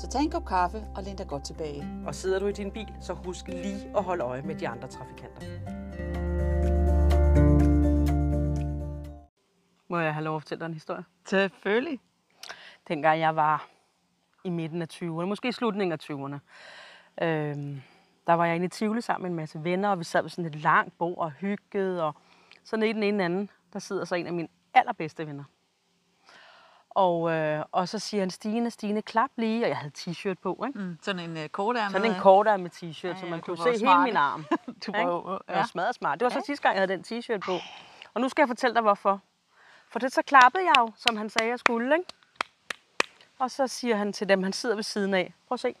Så tag en kop kaffe og læn dig godt tilbage. Og sidder du i din bil, så husk lige at holde øje med de andre trafikanter. Må jeg have lov at fortælle dig en historie? Selvfølgelig. Dengang jeg var i midten af 20'erne, måske i slutningen af 20'erne, øhm, der var jeg inde i Tivoli sammen med en masse venner, og vi sad ved sådan et langt bord og hyggede, og så nede i den ene anden, der sidder så en af mine allerbedste venner. Og, øh, og så siger han, Stine, Stine, klap lige, og jeg havde t-shirt på, ikke? Mm, sådan en uh, kort ærmet. Sådan en kort med t-shirt, Ja, så ja, man du kunne se hele smart. min arm. du var jo, Jeg var ja. smadret smart. Det var så sidste gang, jeg havde den t-shirt på. Og nu skal jeg fortælle dig, hvorfor. For det så klappede jeg jo, som han sagde, jeg skulle, ikke? Og så siger han til dem, han sidder ved siden af, prøv at se.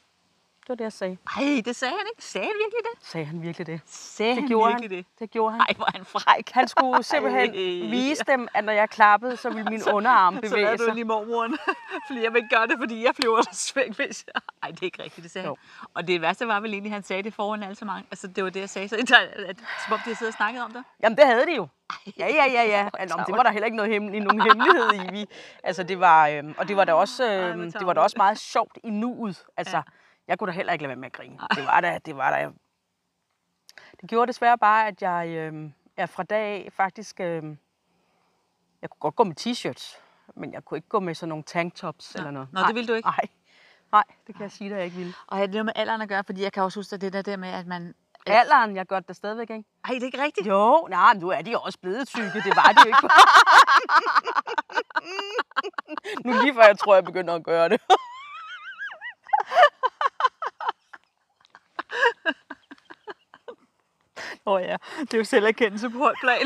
Det var det, jeg sagde. Ej, det sagde han ikke. Sagde han virkelig det? Sagde han virkelig det? Sagde Det han gjorde virkelig han. det? Det gjorde han. Ej, hvor han fræk. Han skulle simpelthen Ej. vise dem, at når jeg klappede, så ville min underarm Så bevæge lavede du sig. lige mormoren. fordi jeg vil ikke gøre det, fordi jeg flyver der svæk, hvis jeg... Ej, det er ikke rigtigt, det sagde Jo. han. Og det værste var vel egentlig, at han sagde det foran alle så mange. Altså, det var det, jeg sagde. Så, at, at, som om de havde siddet og snakket om det. Jamen, det havde de jo. Ja, ja, ja, ja. Altså, det var der heller ikke noget hemmel, nogen hemmelighed i. Vi, altså, det var, øhm, og det var da også, øhm, det var da også meget sjovt i nuet. Altså, Ja. Jeg kunne da heller ikke lade være med at grine. Det var da, det var da. Det gjorde desværre bare, at jeg øhm, er fra dag af faktisk, øhm, jeg kunne godt gå med t-shirts, men jeg kunne ikke gå med sådan nogle tanktops eller noget. Nå, det ville du ikke? Nej, nej, det kan jeg sige, at jeg ikke ville. Og har det noget med alderen at gøre? Fordi jeg kan også huske at det der, der med, at man... Alderen, jeg gør det stadigvæk, ikke? Ej, det er ikke rigtigt. Jo, nej, nu er de også blevet tykke. Det var de jo ikke. nu lige før jeg tror, jeg begynder at gøre det. Åh oh, ja, det er jo selverkendelse på højt plan.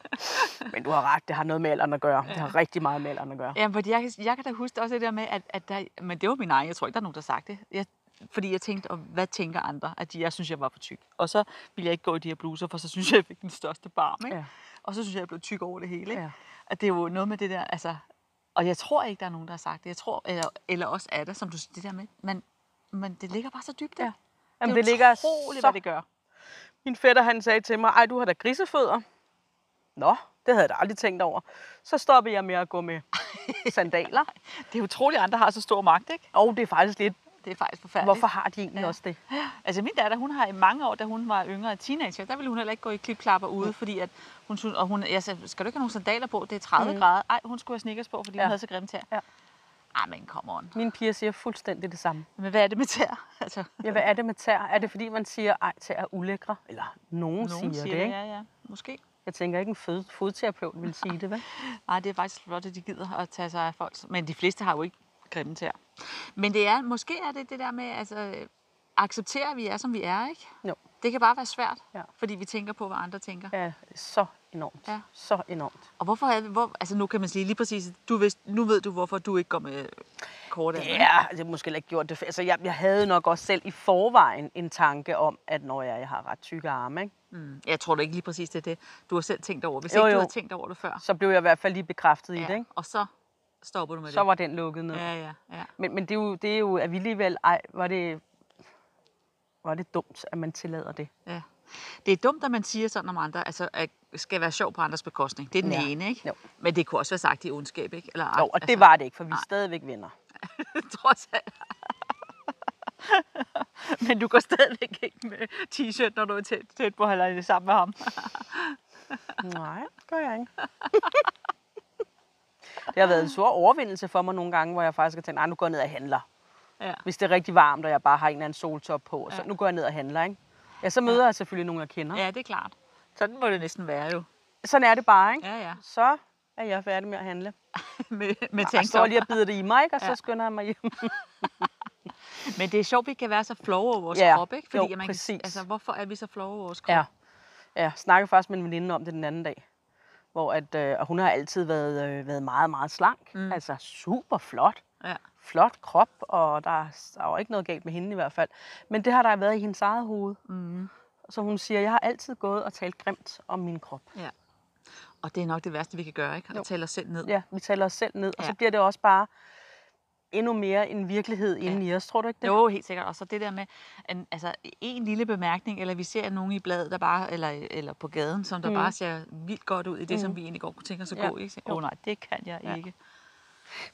Men du har ret, det har noget med alderen at gøre. Det har rigtig meget med alderen at gøre. ja, fordi jeg, kan- jeg kan da huske også det der med, at, at der, men det var min egen, jeg tror ikke, der er nogen, der har sagt det. Jeg, fordi jeg tænkte, og hvad tænker andre? At de, jeg synes, jeg var for tyk. Og så ville jeg ikke gå i de her bluser, for så synes jeg, jeg fik den største barm. Ikke? Ja. Og så synes jeg, jeg blev tyk over det hele. Ikke? Ja. At det er jo noget med det der, altså... Og jeg tror ikke, der er nogen, der har sagt det. Jeg tror, eller, eller også er det, som du siger, det der med, men, men det ligger bare så dybt der. Ja. Det, Jamen, er det ligger utroligt, så... hvad det gør. Min fætter, han sagde til mig, ej, du har da grisefødder. Nå, det havde jeg da aldrig tænkt over. Så stoppede jeg med at gå med sandaler. Det er utroligt, at andre har så stor magt, ikke? Og det er faktisk lidt, Det er faktisk forfærdeligt. hvorfor har de egentlig Ja. også det? Altså min datter, hun har i mange år, da hun var yngre og teenager, der ville hun heller ikke gå i klipklapper ude, fordi at hun synes, og hun, jeg sagde, skal du ikke have nogle sandaler på? Det er 30 mm. grader. Ej, hun skulle have sneakers på, fordi ja. Hun havde så grimme tæer. Ja. Ej, men come on. Mine piger siger fuldstændig det samme. Men hvad er det med tæer? Altså, Ja, hvad er det med tær? Er det fordi, man siger, ej, tær er ulækre? Eller nogen, nogen siger, siger det, det, ikke? ja, ja. Måske. Jeg tænker ikke, en fod, fodterapeut vil sige det, vel? Nej, det er faktisk flot, at de gider at tage sig af folk. Men de fleste har jo ikke grimme tæer. Men det er, måske er det det der med, altså, acceptere, at vi er, som vi er, ikke? Jo. Det kan bare være svært, Ja. fordi vi tænker på, hvad andre tænker. Ja, så enormt. Ja. Så enormt. Og hvorfor er det, hvor, altså nu kan man sige lige præcis, du vidste, nu ved du, hvorfor du ikke går med kort ikke? Ja, det har måske ikke gjort det. Altså, jeg, jeg havde nok også selv i forvejen en tanke om, at når jeg, jeg har ret tykke arme, ikke? Mm. Jeg tror da ikke lige præcis, det er det, du har selv tænkt over. Hvis Jo, ikke du jo. havde tænkt over det før. så blev jeg i hvert fald lige bekræftet i det, ikke? Og så stopper du med Så det. var den lukket ned. Ja, ja, ja. Men, men det, er jo, det er jo, at vi alligevel, ej, var det, var det dumt, at man tillader det. ja. Det er dumt, at man siger sådan om andre, altså at skal være sjov på andres bekostning. Det er den Ja. ene, ikke? Jo. Men det kunne også være sagt i ondskab, ikke? Eller, Jo, og det var det ikke, for vi er stadigvæk venner. trods alt. Men du går stadigvæk ikke med t-shirt, når du er tæt, tæt på eller sammen med ham. Nej, det gør jeg ikke. det har været en stor overvindelse for mig nogle gange, hvor jeg faktisk har tænkt, nej, nu går jeg ned og handler. Ja. Hvis det er rigtig varmt, og jeg bare har en eller anden soltop på, så Ja. nu går jeg ned og handler, ikke? Ja, så møder jeg selvfølgelig nogen, jeg kender. ja, det er klart. Sådan må det næsten være jo. Sådan er det bare, ikke? Ja, ja. Så er jeg færdig med at handle. med, med Jeg står tanktop. lige og bider det i mig, ikke? og så Ja. skynder jeg mig hjem. Men det er sjovt, vi kan være så flove over vores Ja, krop, ikke? Fordi jo, at man præcis. Kan, altså, hvorfor er vi så flove over vores krop? Ja. Ja, jeg snakkede faktisk med en veninde om det den anden dag. hvor at, øh, og hun har altid været, øh, været meget, meget slank. Mm. Altså super flot. Ja. Flot krop, og der, er- der er jo ikke noget galt med hende i hvert fald. Men det har der været i hendes eget hoved. Mm. Så hun siger, jeg har altid gået og talt grimt om min krop. Og det er nok det værste, vi kan gøre, ikke? At Jo. tale os selv ned. Ja, vi taler os selv ned, og Ja. så bliver det også bare endnu mere en virkelighed inde i os. Tror du ikke det? Jo, helt sikkert. Og så det der med, en, altså en lille bemærkning, eller vi ser nogen i bladet, der bare, eller, eller på gaden, som der Mm. bare ser vildt godt ud i det, som Mm. vi egentlig godt kunne tænke os at Ja. gå. Ikke? Åh oh, nej, det kan jeg Ja. ikke.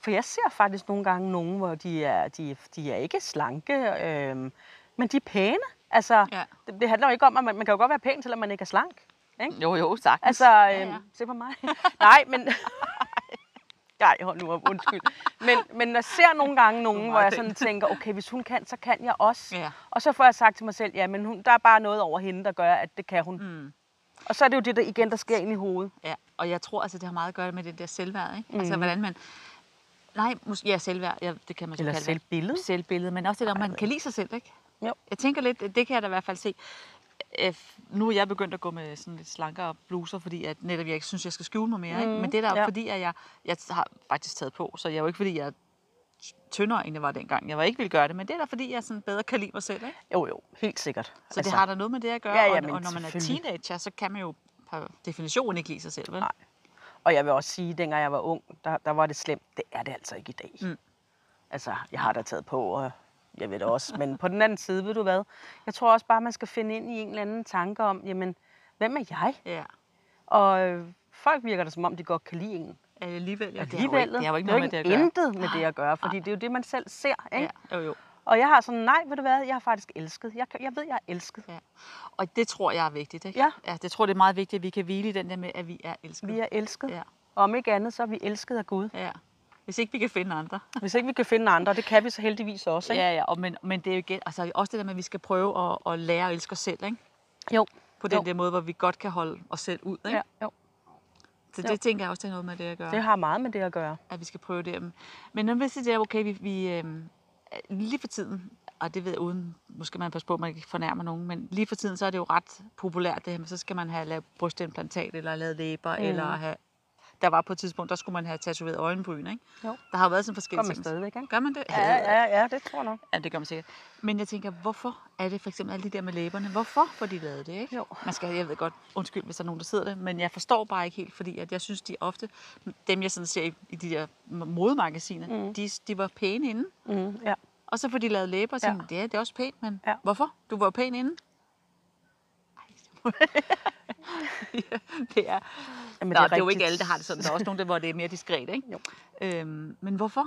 For jeg ser faktisk nogle gange nogen, hvor de er, de, de er ikke slanke, øhm, men de er pæne. Altså, Ja. det, det handler jo ikke om, at man, man kan jo godt være pæn, selvom man ikke er slank. Ikke? Jo, jo, sagtens. Altså, ja, øhm, ja. se på mig. Nej, men... Nej, hold nu op, undskyld. Men, men jeg ser nogle gange nogen, hvor jeg sådan tænker, okay, hvis hun kan, så kan jeg også. Ja. Og så får jeg sagt til mig selv, ja, men hun, der er bare noget over hende, der gør, at det kan hun. Mm. Og så er det jo det, der igen, der sker ind i hovedet. Ja, og jeg tror altså, det har meget at gøre med det der selvværd, ikke? Mhm. Altså, hvordan man... Nej, måske, ja, selvværd, ja, det kan man så Eller kalde selvbillede. Selvbillede, men også det der, Ej, man kan lide sig selv, ikke? Jo. Jeg tænker lidt, det kan jeg da i hvert fald se. Øh, Nu er jeg begyndt at gå med sådan lidt slankere bluser, fordi at netop jeg ikke synes, jeg skal skjule mig mere. Ikke? Mhm, Men det er da ja. fordi, at jeg, jeg har faktisk taget på, så jeg er jo ikke fordi, jeg er tyndere, end jeg var dengang. Jeg var ikke ville gøre det, men det er da fordi, jeg sådan bedre kan lide mig selv. Ikke? Jo, jo, helt sikkert. Så altså, det har der noget med det at gøre, Ja, ja, og, og når man er teenager, så kan man jo per definition ikke lide sig selv. Vel? Nej. Og jeg vil også sige, at dengang jeg var ung, der, der var det slemt. Det er det altså ikke i dag. Mm. Altså, jeg har da taget på, og jeg ved det også. Men på den anden side, ved du hvad? Jeg tror også bare, man skal finde ind i en eller anden tanke om, jamen, hvem er jeg? Ja. Og øh, folk virker det, som om de godt kan lide en. Alligevel, ja. Alligevel. Det har jo ikke, det noget jo med det at gøre. intet med det at gøre, fordi det er jo det, man selv ser. Ikke? Ja, jo, jo. Og jeg har sådan, nej, ved du hvad, jeg har faktisk elsket. Jeg, jeg ved, jeg er elsket. Ja. Og det tror jeg er vigtigt, ikke? Ja. ja. det tror det er meget vigtigt, at vi kan hvile i den der med, at vi er elsket. Vi er elsket. Ja. Og om ikke andet, så er vi elsket af Gud. ja. Hvis ikke vi kan finde andre. Hvis ikke vi kan finde andre, det kan vi så heldigvis også. Ikke? Ja, ja, og men, men det er jo igen, altså også det der med, at vi skal prøve at, at lære at elske os selv, ikke? Jo. På den Jo. der måde, hvor vi godt kan holde os selv ud, ikke? Ja, jo. Så Jo. det tænker jeg også, det er noget med det at gøre. Det har meget med det at gøre. at vi skal prøve det. Men når hvis det er okay, vi, vi øh, lige for tiden, og det ved jeg uden, måske man passe på, at man ikke fornærmer nogen, men lige for tiden, så er det jo ret populært det her med, så skal man have lavet brystimplantat, eller lavet læber, mm. eller have, der var på et tidspunkt, der skulle man have tatoveret øjenbryn, ikke? Jo. Der har jo været sådan forskellige ting. stadigvæk, ikke? Gør man det? Ja, ja, ja, det tror jeg nok. Ja, det gør man sikkert. Men jeg tænker, hvorfor er det for eksempel alle de der med læberne? Hvorfor får de lavet det, ikke? Jo. Man skal, jeg ved godt, undskyld, hvis der er nogen, der sidder det, men jeg forstår bare ikke helt, fordi at jeg synes, de ofte, dem jeg sådan ser i, i de der modemagasiner, mm. De, de var pæne inden. Mm, ja. Og så får de lavet læber, og tænker, ja. det er også pænt, men Ja. hvorfor? Du var jo pæn inden. Ej, det er, Jamen, Nå, det er jo ikke alle, der har det sådan. Der er også nogen, der, hvor det er mere diskret, ikke? Jo. Øhm, men hvorfor?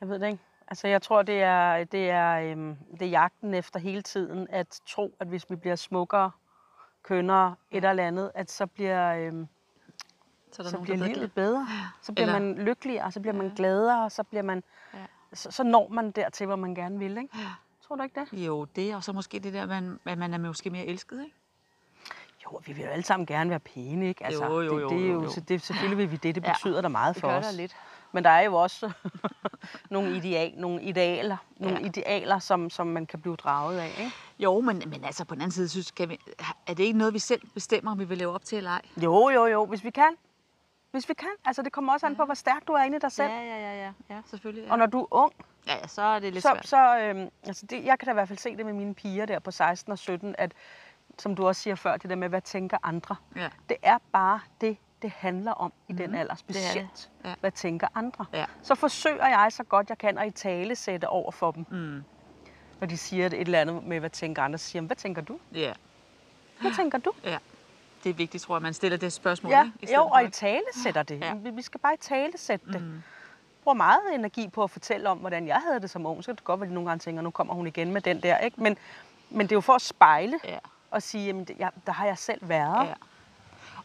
Jeg ved det ikke. Altså, jeg tror, det er, det er, øhm, det er jagten efter hele tiden at tro, at hvis vi bliver smukkere, kønnere, et eller andet, at så bliver, øhm, Så er der så nogen, bliver der livet bedre. Så bliver Eller- man lykkeligere, så bliver man Ja. gladere, så, bliver man, Ja. så, så når man dertil, hvor man gerne vil. Ikke? Tror du ikke det? Jo, det, og så måske det der, man, at man er måske mere elsket, ikke? Jo, vi vil jo alle sammen gerne være pæne, ikke? Altså, Jo, jo, det, jo, det er jo, jo, jo. så det, selvfølgelig vil vi det. Det Ja, betyder da meget Det for os. der lidt. Men der er jo også nogle, ideal, nogle idealer, nogle Ja. idealer som, som man kan blive draget af. Ikke? Jo, men, men altså på den anden side, synes, kan vi, er det ikke noget, vi selv bestemmer, om vi vil leve op til eller ej? Jo, jo, jo, hvis vi kan. Hvis vi kan. Altså, det kommer også an på, hvor stærk du er inde i dig selv. Ja, ja, ja, ja, ja selvfølgelig. Ja. Og når du er ung, ja, ja, så er det lidt så, svært. så øhm, altså det, jeg kan da i hvert fald se det med mine piger der på 16 og 17, at som du også siger før, det der med, hvad tænker andre. Ja. Det er bare det, det handler om i den alder, er det. specielt. Ja. Hvad tænker andre? Ja. Så forsøger jeg så godt jeg kan at i tale sætte over for dem, Mm. når de siger et eller andet med, hvad tænker andre. Så siger hvad tænker du? Ja, Hvad tænker du? ja. Det er vigtigt, tror jeg, man stiller det spørgsmål. Ja, ikke? I jo, og i tale sætter det. Ja. Vi, skal bare i tale sætte det. Mm. bruger meget energi på at fortælle om, hvordan jeg havde det som ung. Så kan det godt være, at de nogle gange tænker, nu kommer hun igen med den der. Ikke? Men, men det er jo for at spejle Ja. Og sige, jamen, jeg, der har jeg selv været. Ja.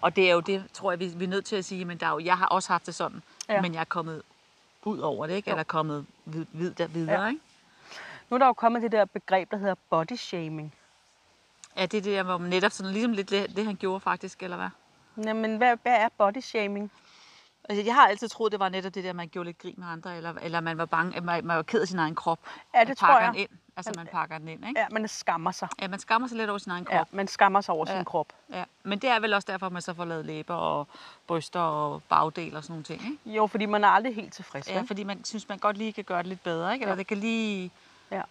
Og det er jo det, tror jeg, vi, vi er nødt til at sige, men der er jo, jeg har også haft det sådan, Ja. ja. men jeg er kommet ud over det, ikke? Jo. Eller kommet vid, vid, der videre, Ja. ikke? Nu er der jo kommet det der begreb, der hedder body shaming. Er det det der, hvor man netop sådan, ligesom lidt det, det, han gjorde faktisk, eller hvad? Jamen, hvad, hvad er body shaming? Altså, jeg har altid troet, det var netop det der, man gjorde lidt grin med andre, eller, eller man var bange, man, man var ked af sin egen krop. Ja, det tror pakker jeg. Den ind. Altså, man pakker den ind, ikke? Ja, man skammer sig. Ja, man skammer sig lidt over sin egen Ja, krop. man skammer sig over Ja. sin krop. Ja. Men det er vel også derfor, at man så får lavet læber og bryster og bagdel og sådan nogle ting, ikke? Jo, fordi man er aldrig helt tilfreds. Ja, fordi man synes, man godt lige kan gøre det lidt bedre, ikke? Eller Ja. det kan lige, Ja.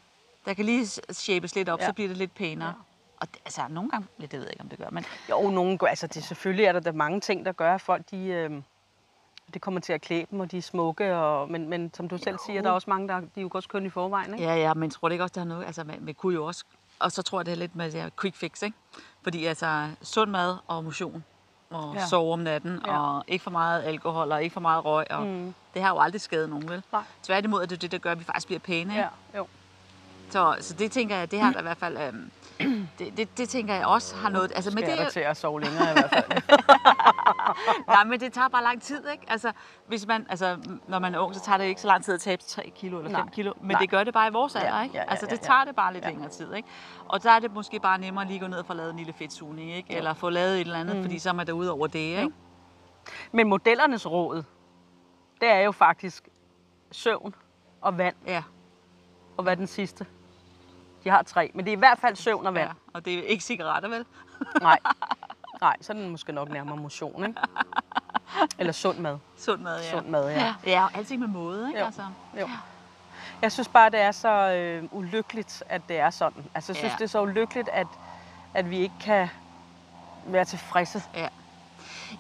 der kan lige shapes lidt op, Ja. så bliver det lidt pænere. Ja. Og det, altså, nogle gange, ja, det ved jeg ikke, om det gør, men Jo, nogen gør, altså det, selvfølgelig er der, der mange ting, der gør, at folk de, øh, det kommer til at klæde dem, og de er smukke, og, men, men som du selv siger, der er også mange, der de er jo godt køn i forvejen. Ikke? Ja, ja, men tror det ikke også, det har noget? Altså, man, man kunne jo også... Og så tror jeg, det er lidt med det her quick fix, ikke? Fordi altså, sund mad og motion, og Ja. sove om natten, Ja. og ikke for meget alkohol, og ikke for meget røg, og mm. det har jo aldrig skadet nogen, vel? Nej. Tværtimod er det det, der gør, at vi faktisk bliver pæne, ikke? Ja, jo. Så, så det tænker jeg, det har der i hvert fald... Øhm, det, det, det, tænker jeg også har noget... Altså, men Skal det, er til at sove længere i hvert fald. Nej, men det tager bare lang tid, ikke? Altså, hvis man, altså, når man er ung, så tager det ikke så lang tid at tabe 3 kilo eller 5 Nej. kilo. Men Nej. det gør det bare i vores alder, ikke? ja, ja, altså, det tager det bare lidt Ja. længere tid, ikke? Og der er det måske bare nemmere lige at gå ned og få lavet en lille fedtsugning, ikke? Eller få lavet et eller andet, mm. fordi så er man derude over det, ikke? Men modellernes råd, det er jo faktisk søvn og vand. Ja, Og hvad er den sidste? De har tre, men det er i hvert fald søvn og vand. ja. Og det er ikke cigaretter, vel? Nej. Nej, så er den måske nok nærmere motion, ikke? Eller sund mad. Sund mad, ja. Sund mad, ja. Ja, ja og alting med måde, ikke? Jo. Altså, Jo. Jeg synes bare, det er så øh, ulykkeligt, at det er sådan. Altså, jeg synes, Ja. det er så ulykkeligt, at, at vi ikke kan være tilfredse. ja.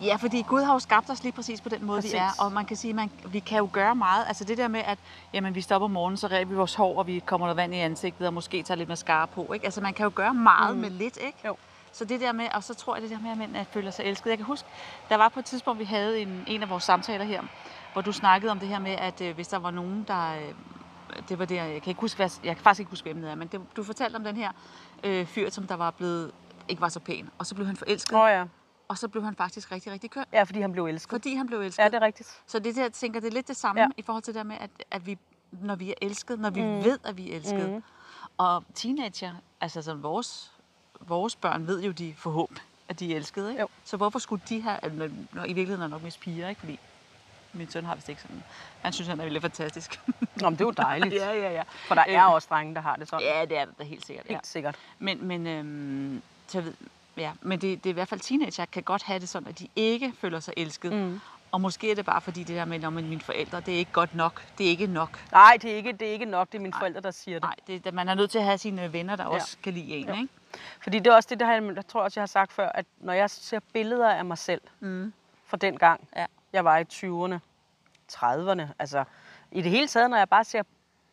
Ja, fordi Gud har jo skabt os lige præcis på den måde, præcis. vi er. Og man kan sige, man, vi kan jo gøre meget. Altså det der med, at jamen, vi stopper om morgenen, så ræber vi vores hår, og vi kommer noget vand i ansigtet, og måske tager lidt mascara på. Ikke? Altså man kan jo gøre meget mm. med lidt, ikke? Jo. Så det der med, og så tror jeg det der med, at mænd føler sig elsket. Jeg kan huske, der var på et tidspunkt, vi havde en, en af vores samtaler her, hvor du snakkede om det her med, at øh, hvis der var nogen, der... Øh, det var det, jeg kan ikke huske, hvad, jeg kan faktisk ikke huske, hvem det er, men det, du fortalte om den her øh, fyr, som der var blevet, ikke var så pæn, og så blev han forelsket, oh, ja. Og så blev han faktisk rigtig, rigtig køn, Ja, fordi han blev elsket. fordi han blev elsket. Ja, det er rigtigt. Så det der, jeg tænker, det er lidt det samme Ja. ja. i forhold til det der med, at, at vi, når vi er elsket, når vi mm. ved, at vi er elsket. Mm. Og teenager, altså sådan vores, vores børn ved jo, de forhåbentlig, at de er elskede. Ikke? Jo. Så hvorfor skulle de have, eller, nå, i virkeligheden er nok mest piger, ikke? fordi min søn har vist ikke sådan, han synes, han er lidt fantastisk. Nå, men det er jo dejligt. ja, ja, ja. For der er Øh, også drenge, der har det sådan. Ja, det er det helt sikkert. Ja. Helt sikkert. Men, men, øhm, så jeg ved, ja, men det, det er i hvert fald teenager kan godt have det sådan, at de ikke føler sig elsket. Mm. Og måske er det bare fordi det der med, at mine forældre, det er ikke godt nok. Det er ikke nok. Nej, det er, ikke, det er ikke nok. Det er mine forældre, der siger det. Nej, det, man er nødt til at have sine venner, der Ja. ja. også kan lide en, Jo. ikke? Fordi det er også det, der jeg, jeg tror også, jeg har sagt før, at når jeg ser billeder af mig selv Mm. fra den gang, Ja. jeg var i 20'erne, 30'erne, altså i det hele taget, når jeg bare ser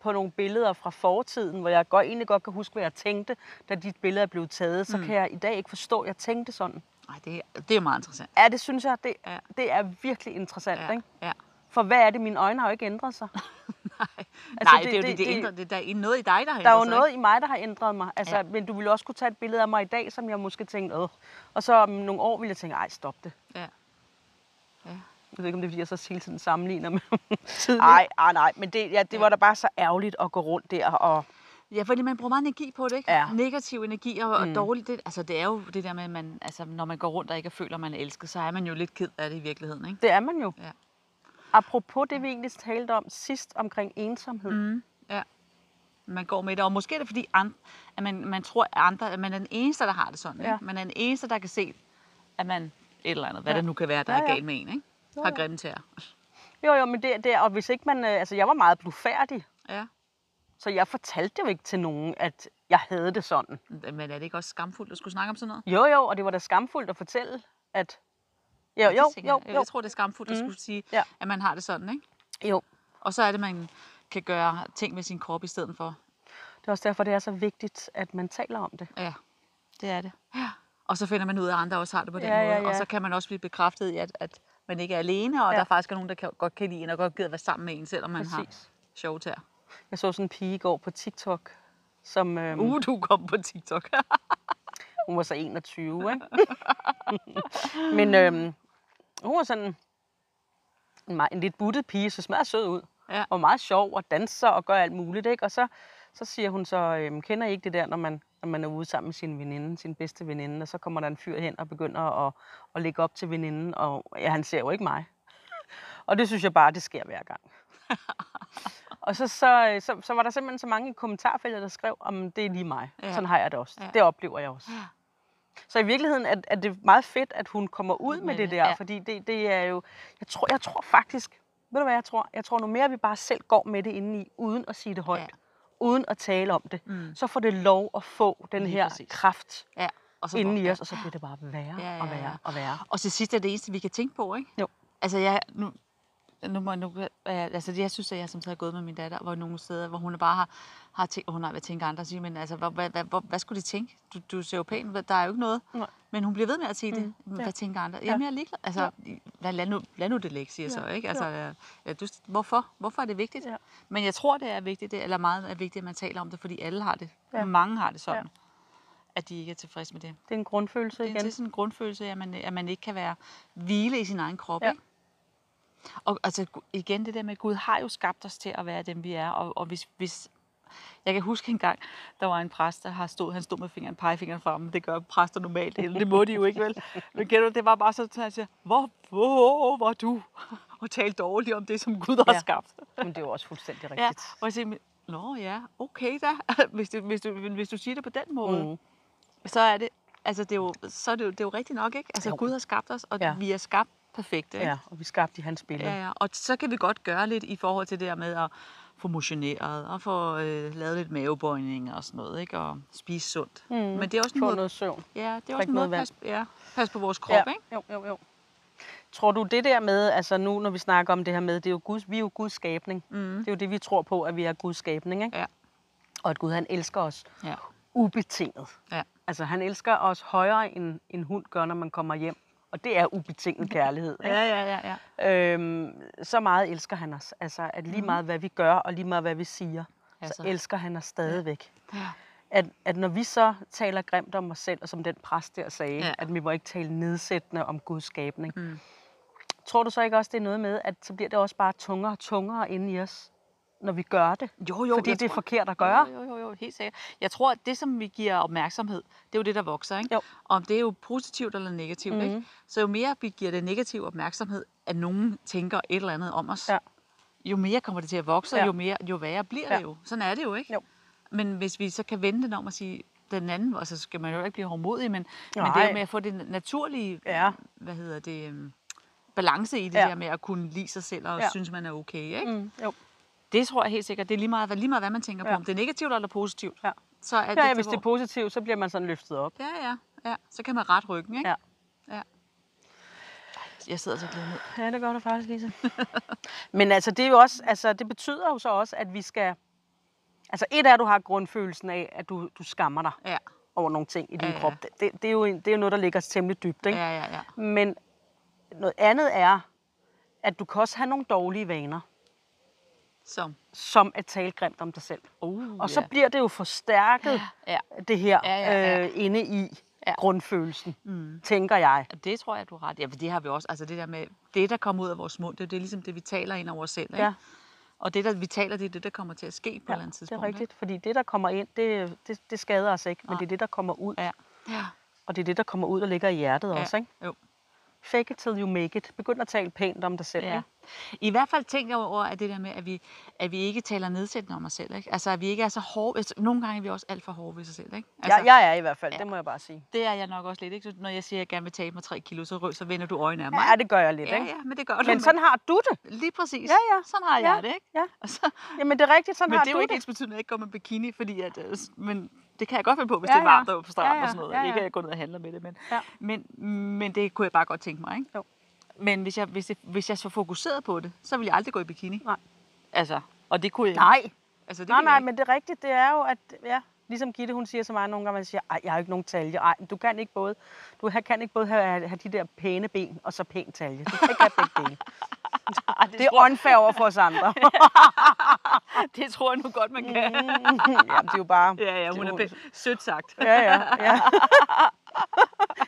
på nogle billeder fra fortiden, hvor jeg godt, egentlig godt kan huske, hvad jeg tænkte, da de billeder blev taget, så Mm. kan jeg i dag ikke forstå, at jeg tænkte sådan. Nej, det, det er meget interessant. Ja, det synes jeg, det, Ja. det er virkelig interessant. Ja, Ikke? ja. For hvad er det? Mine øjne har jo ikke ændret sig. Nej, Altså, Nej det- det, er jo det- det, det, ændrer, det, der er noget i dig, der har Der er jo ændret sig, noget i mig, der har ændret mig. Altså, ja. Men du ville også kunne tage et billede af mig i dag, som jeg måske tænkte, Åh. og så om nogle år ville jeg tænke, ej, stop det. ikke? Ja. Ja. Jeg ved ikke, om det er, fordi jeg så hele tiden sammenligner med. Nej, nej, nej, men det, ja, det var da bare så ærgerligt at gå rundt der. Og, Ja, fordi man bruger meget energi på det, ikke? Ja. Negativ energi og, og Mm. dårligt. Det, altså, det er jo det der med, at man, altså, når man går rundt og ikke føler, man er elsket, så er man jo lidt ked af det i virkeligheden, ikke? det er man jo. Ja. Apropos det, vi egentlig talte om sidst omkring ensomhed. Mm. Ja. Man går med det, og måske er det fordi, and, at man, man tror, at, andre, at man er den eneste, der har det sådan. Ja. Ikke? Man er den eneste, der kan se, at man et eller andet, hvad Ja. det nu kan være, der Ja, er ja. galt med en, ikke? Jo, Har jo. grimme tæer. Jo, jo, men det, det, og hvis ikke man, øh, altså jeg var meget blufærdig, Ja. så jeg fortalte jo ikke til nogen, at jeg havde det sådan. Men er det ikke også skamfuldt at skulle snakke om sådan noget? Jo, jo, og det var da skamfuldt at fortælle, at... Jo, jo, tænker jo, jeg. jo, Jeg tror, det er skamfuldt at Mm. skulle sige, Ja. at man har det sådan, ikke? jo. Og så er det, man kan gøre ting med sin krop i stedet for. Det er også derfor, det er så vigtigt, at man taler om det. Ja, det er det. Ja. Og så finder man ud af, at andre også har det på den Ja, ja, måde. Og ja. så kan man også blive bekræftet i, at, at man ikke er alene, og Ja. der faktisk er nogen, der kan, godt kan lide en og godt gider være sammen med en, selvom man har Præcis. sjove tæer. Jeg så sådan en pige i går på TikTok, som øhm, Uh, du kom på TikTok. hun var så 21, ikke? Men øhm, hun var sådan en, meget, en lidt buttet pige, så smadret sød ud. Ja. Og meget sjov og danser og gør alt muligt, ikke? Og så, så siger hun så, øhm, kender I ikke det der, når man, når man er ude sammen med sin veninde, sin bedste veninde, og så kommer der en fyr hen og begynder at, at lægge op til veninden, og ja, han ser jo ikke mig. Og det synes jeg bare, det sker hver gang. og så, så, så, så var der simpelthen så mange i kommentarfeltet, der skrev, om det er lige mig. Ja. Sådan har jeg det også. Ja. Det oplever jeg også. Ja. Så i virkeligheden er, er det meget fedt, at hun kommer ud med, Med det det, der, ja. fordi det, det er jo, jeg tror, jeg tror faktisk, ved du hvad jeg tror? Jeg tror nu mere, vi bare selv går med det indeni, uden at sige det højt, Ja. Uden at tale om det, Mm. så får det lov at få den her præcis. kraft Ja. Og så inde i os, og så bliver det bare værre Ja, ja, og ja. værre og værre. Og til sidst er det eneste, vi kan tænke på, ikke? Jo. Altså, jeg, nu, nu, må, nu altså, jeg synes, at jeg som har gået med min datter, hvor nogle steder, hvor hun bare har, har tænkt, hun har hvad tænker andre siger, men altså, hvad, hvad, hvad, hvad, skulle de tænke? Du, du ser jo pæn, der er jo ikke noget. Nej. Men hun bliver ved med at sige det. Mm, Hvad ja. tænker andre? Jamen, jeg er ligeglad. Altså, lad, lad, nu, lad nu det ligge, siger Ja, så, ikke? ja. Altså, ja. Ja, du, hvorfor? Hvorfor er det vigtigt? Ja. Men jeg tror, det er vigtigt, det, eller meget er vigtigt, at man taler om det, fordi alle har det. Ja. Mange har det sådan, at de ikke er tilfredse med det. Det er en grundfølelse Det er igen. sådan en grundfølelse, at man, at man ikke kan være hvile i sin egen krop. Ja. Ikke? Og altså, igen det der med, at Gud har jo skabt os til at være dem, vi er. Og, og hvis, hvis, jeg kan huske en gang, der var en præst, der har stod, han stod med fingeren, pegefingeren fremme. Det gør præster normalt, eller det må de jo ikke, vel? Men du, det var bare så, at han siger, hvor, hvor var du? Og tale dårligt om det, som Gud har Ja. skabt. Men det er jo også fuldstændig Ja, rigtigt. og jeg siger, "Men- Nå ja, okay da. hvis, du, hvis, du, hvis du siger det på den måde, Mm. så er det, altså det er jo, så er det jo, det er jo rigtigt nok, ikke? Altså Jo. Gud har skabt os, og Ja. vi er skabt perfekte, ikke? Ja, og vi skabte i hans billede. Ja, ja. Og så kan vi godt gøre lidt i forhold til det der med at få motioneret og få øh, lavet lidt mavebøjninger og sådan noget, ikke? Og spise sundt. Mm. Men det er også en måde, noget søvn. ja, det er også en måde noget at passe, ja, passe på vores krop, ja. ikke? Jo, jo, jo. Tror du det der med, altså nu når vi snakker om det her med, det er jo Guds, vi er jo Guds skabning. Mm. Det er jo det, vi tror på, at vi er Guds skabning, ikke? Ja. Og at Gud han elsker os Ja. ubetinget. Ja. Altså han elsker os højere, end en hund gør, når man kommer hjem. Og det er ubetinget kærlighed. Ikke? Ja, ja, ja, ja. Øhm, så meget elsker han os. Altså, at lige meget hvad vi gør, og lige meget hvad vi siger, Ja, så elsker han os stadigvæk. Ja. At, at når vi så taler grimt om os selv, og som den præst der sagde, Ja. ja. at vi må ikke tale nedsættende om Guds skabning. Mm. Tror du så ikke også, det er noget med, at så bliver det også bare tungere og tungere inde i os, når vi gør det? Jo, jo, Fordi det er tror- forkert at gøre. Jo, jo, jo, jo, helt sikkert. Jeg tror, at det, som vi giver opmærksomhed, det er jo det, der vokser, ikke? Jo. Om det er jo positivt eller negativt, mm-hmm. ikke? Mhm. Så jo mere vi giver det negativ opmærksomhed, at nogen tænker et eller andet om os, Ja. jo mere kommer det til at vokse, Ja. og jo, mere, jo værre bliver Ja. det jo. Sådan er det jo, ikke? Jo. Men hvis vi så kan vende den om og sige, den anden, og så skal man jo ikke blive hårdmodig, men, men det er med at få det naturlige, Ja. hvad hedder det, øhm, balance i det Ja. der med at kunne lide sig selv og Ja. synes, man er okay, ikke? Mm, jo. Det tror jeg helt sikkert. Det er lige meget, hvad- lige meget hvad man tænker på. Ja. Om det er negativt eller positivt. Ja. Så er det, ja, hvis det er positivt, så bliver man sådan løftet op. Ja, ja, ja. Så kan man ret ryggen, ikke? Ja. ja. Jeg sidder så glædet. Ja, det gør det faktisk, Lise. Men altså, det er jo også, altså, det betyder jo så også, at vi skal... Altså, et er, at du har grundfølelsen af, at du, du skammer dig Ja, over nogle ting i din Ja, ja. krop. Det, det, det, er jo, en- det er jo noget, der ligger temmelig dybt, ikke? ja, ja, ja. Men noget andet er, at du kan også have nogle dårlige vaner, Som. som at tale grimt om dig selv. Uh, Og så bliver det jo forstærket, Ja, det her, Ja, ja, ja. Øh, inde i Ja. grundfølelsen, mm. tænker jeg. Det tror jeg, du har ret. Ja, for det har vi også. Altså det der med, det der kommer ud af vores mund, det er det er ligesom det, vi taler ind over os selv. Ikke? Ja. Og det, der vi taler, det er det, der kommer til at ske på et eller andet det er tidspunkt. rigtigt, fordi det, der kommer ind, det, det, det skader os ikke, men Nej. det er det, der kommer ud. Ikke? Ja. ja. Og det er det, der kommer ud og ligger i hjertet Ja. også, ikke? Jo. Fake it till you make it. Begynd at tale pænt om dig selv, Ja. ikke? I hvert fald tænker jeg over, at det der med, at vi, at vi ikke taler nedsættende om os selv. Ikke? Altså, at vi ikke er så hårde. Altså, nogle gange er vi også alt for hårde ved sig selv. Ikke? Altså, Jeg, jeg er i hvert fald, Ja. det må jeg bare sige. Det er jeg nok også lidt. Ikke? Så Når jeg siger, at jeg gerne vil tabe mig 3 kilo, så, så vender du øjnene af mig. Ja, det gør jeg lidt, ja, ikke? ja, men det gør du. Men sådan har du det. Lige præcis. Ja, ja. Sådan har Ja, jeg det, ikke? ja. Og så, Jamen, det er rigtigt, sådan men har det er jo du ikke det. ens betydende, at jeg ikke går med bikini, fordi at, øh, men det kan jeg godt finde på, hvis Ja, det er varmt og på stranden Ja, ja. og sådan noget. Ja, ja. Ikke at jeg går ned og handler med det, men, Ja. men, men det kunne jeg bare godt tænke mig, ikke? Jo. Men hvis jeg, hvis, jeg, hvis jeg så fokuseret på det, så ville jeg aldrig gå i bikini. Nej. Altså, og det kunne jeg Nej, Altså, det nej, ville jeg nej, ikke. men det rigtigt, det er jo, at, ja, ligesom Gitte, hun siger til mig nogle gange, man siger, ej, jeg har ikke nogen talje. Ej, du kan ikke både, du kan ikke både have, have de der pæne ben, og så pæn talje. Du kan ikke have begge dele. Ej, Det er unfair over for os andre. det tror jeg nu godt, man kan. Jamen, det er jo bare... Ja, ja, det hun er pæ- sødt sagt. Ja, ja, ja.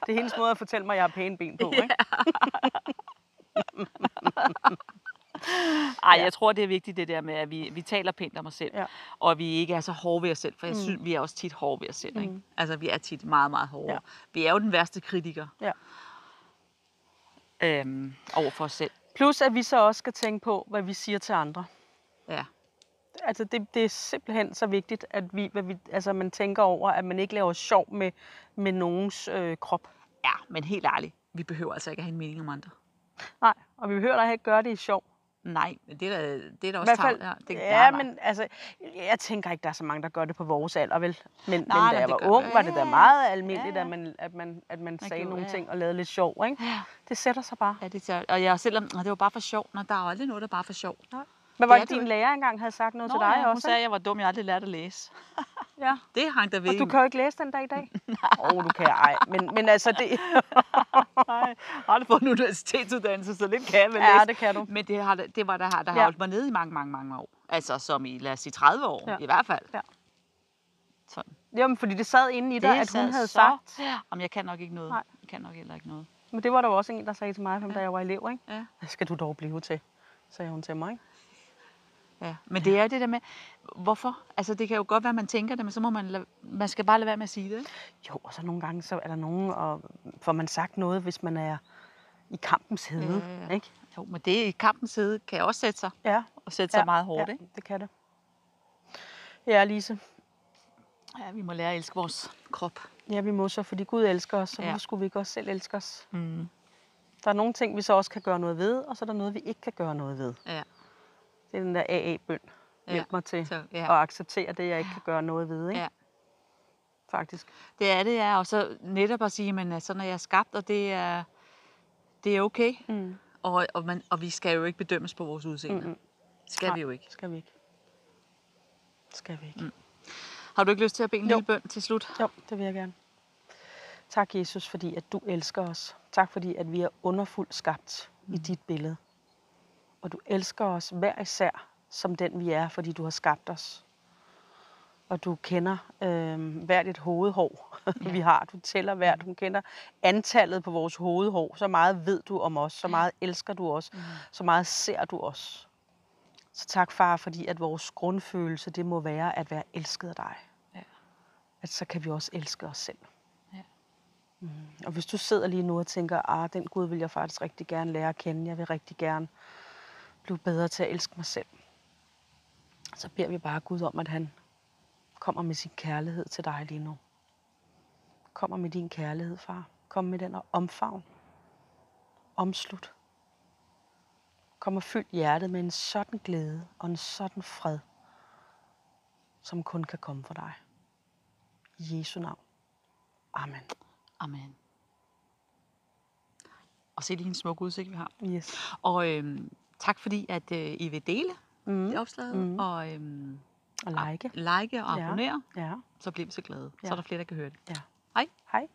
Det er hendes måde at fortælle mig, at jeg har pæne ben på, ikke? Ej, jeg tror, det er vigtigt det der med, at vi, vi taler pænt om os selv, Ja. og vi ikke er så hårde ved os selv, for jeg Mm. synes, vi er også tit hårde ved os selv. Ikke? Mm. Altså, vi er tit meget, meget hårde. Ja. Vi er jo den værste kritiker Ja. øhm, over for os selv. Plus at vi så også skal tænke på, hvad vi siger til andre. Ja. Altså det, det er simpelthen så vigtigt, at vi, hvad vi, altså man tænker over, at man ikke laver sjov med, med nogens øh, krop. Ja, men helt ærligt, vi behøver altså ikke at have en mening om andre. Nej, og vi behøver da ikke gøre det i sjov. Nej, men det er da, det er da også tavl. Ja, det, ja, men altså, jeg tænker ikke, der er så mange, der gør det på vores alder, vel? Men, men nej, da jeg var gør- ung, var det da ja, meget almindeligt, ja, at man, at man, at man sagde gjorde, nogle ja. ting og lavede lidt sjov, ikke? Ja. Det sætter sig bare. Ja, det er og jeg selvom, og det var bare for sjov. Nå, der er aldrig noget, der er bare for sjov. Men var Det det, din lærer engang havde sagt noget Nå, til dig ja, hun også? sagde, at jeg var dum, jeg aldrig lærte at læse. Ja. Det hang der ved. Og du kan jo ikke læse den dag i dag. Åh, oh, du kan ej. Men, men altså, det... Nej, jeg har aldrig fået en universitetsuddannelse, så lidt kan jeg vel ja, læse. det kan du. Men det, har, det var der, der har Ja. holdt mig nede i mange, mange, mange år. Altså som i, lad os sige, 30 år Ja. i hvert fald. Ja. Sådan. Jamen, fordi det sad inde i dig, at hun havde så- sagt. Om jeg kan nok ikke noget. Nej. Jeg kan nok heller ikke noget. Men det var der jo også en, der sagde til mig, da jeg var elev, ikke? Ja. Hvad skal du dog blive til? Sagde hun til mig, ikke? Ja. Men det er det der med, hvorfor? Altså det kan jo godt være, at man tænker det, men så må man, lade, man skal bare lade være med at sige det. Ikke? Jo, og så nogle gange, så er der nogen, og får man sagt noget, hvis man er i kampens hede, Ja, ja, ja. ikke? Jo, men det i kampens side kan også sætte sig, Ja, og sætte sig meget hårdt. ja, Ikke? det kan det. Ja, Lise. Ja, vi må lære at elske vores krop. Ja, vi må så, fordi Gud elsker os, så Ja. skulle vi ikke også selv elske os? Mm. Der er nogle ting, vi så også kan gøre noget ved, og så er der noget, vi ikke kan gøre noget ved. Ja. Det er den der AA-bøn. Ja, Hjælp mig til så, ja. at acceptere det, jeg ikke kan gøre noget ved, ikke? Ja. Faktisk. Det er det, ja. Og så netop at sige, men sådan er jeg skabt, og det er, det er okay. Mm. Og, og, man, og vi skal jo ikke bedømmes på vores udseende. Mm-mm. Skal Nej. vi jo ikke. Skal vi ikke. Skal vi ikke. Mm. Har du ikke lyst til at bede en Jo. lille bøn til slut? Jo, det vil jeg gerne. Tak, Jesus, fordi at du elsker os. Tak, fordi at vi er underfuldt skabt mm. i dit billede. Og du elsker os hver især som den vi er, fordi du har skabt os. Og du kender øh, hvert et hovedhår, ja. vi har. Du tæller hvert. Du kender antallet på vores hovedhår. Så meget ved du om os. Så meget elsker du os. Mm. Så meget ser du os. Så tak, far, fordi at vores grundfølelse, det må være at være elsket af dig. Ja. At så kan vi også elske os selv. Ja. Mm. Og hvis du sidder lige nu og tænker, ah, den Gud vil jeg faktisk rigtig gerne lære at kende. Jeg vil rigtig gerne blive bedre til at elske mig selv. Så beder vi bare Gud om, at han kommer med sin kærlighed til dig lige nu. Kommer med din kærlighed, far. Kom med den og omfavn. Omslut. Kom og fyld hjertet med en sådan glæde og en sådan fred, som kun kan komme fra dig. I Jesu navn. Amen. Amen. Og se lige en smuk udsigt, vi har. Yes. Og øhm, tak fordi, at øh, I vil dele Mm. det opslaget, Mm. og øhm, Og like. like og Ja. abonnere, Ja. så bliver vi så glade. Så Ja. er der flere, der kan høre det. ja. Hej. Hej.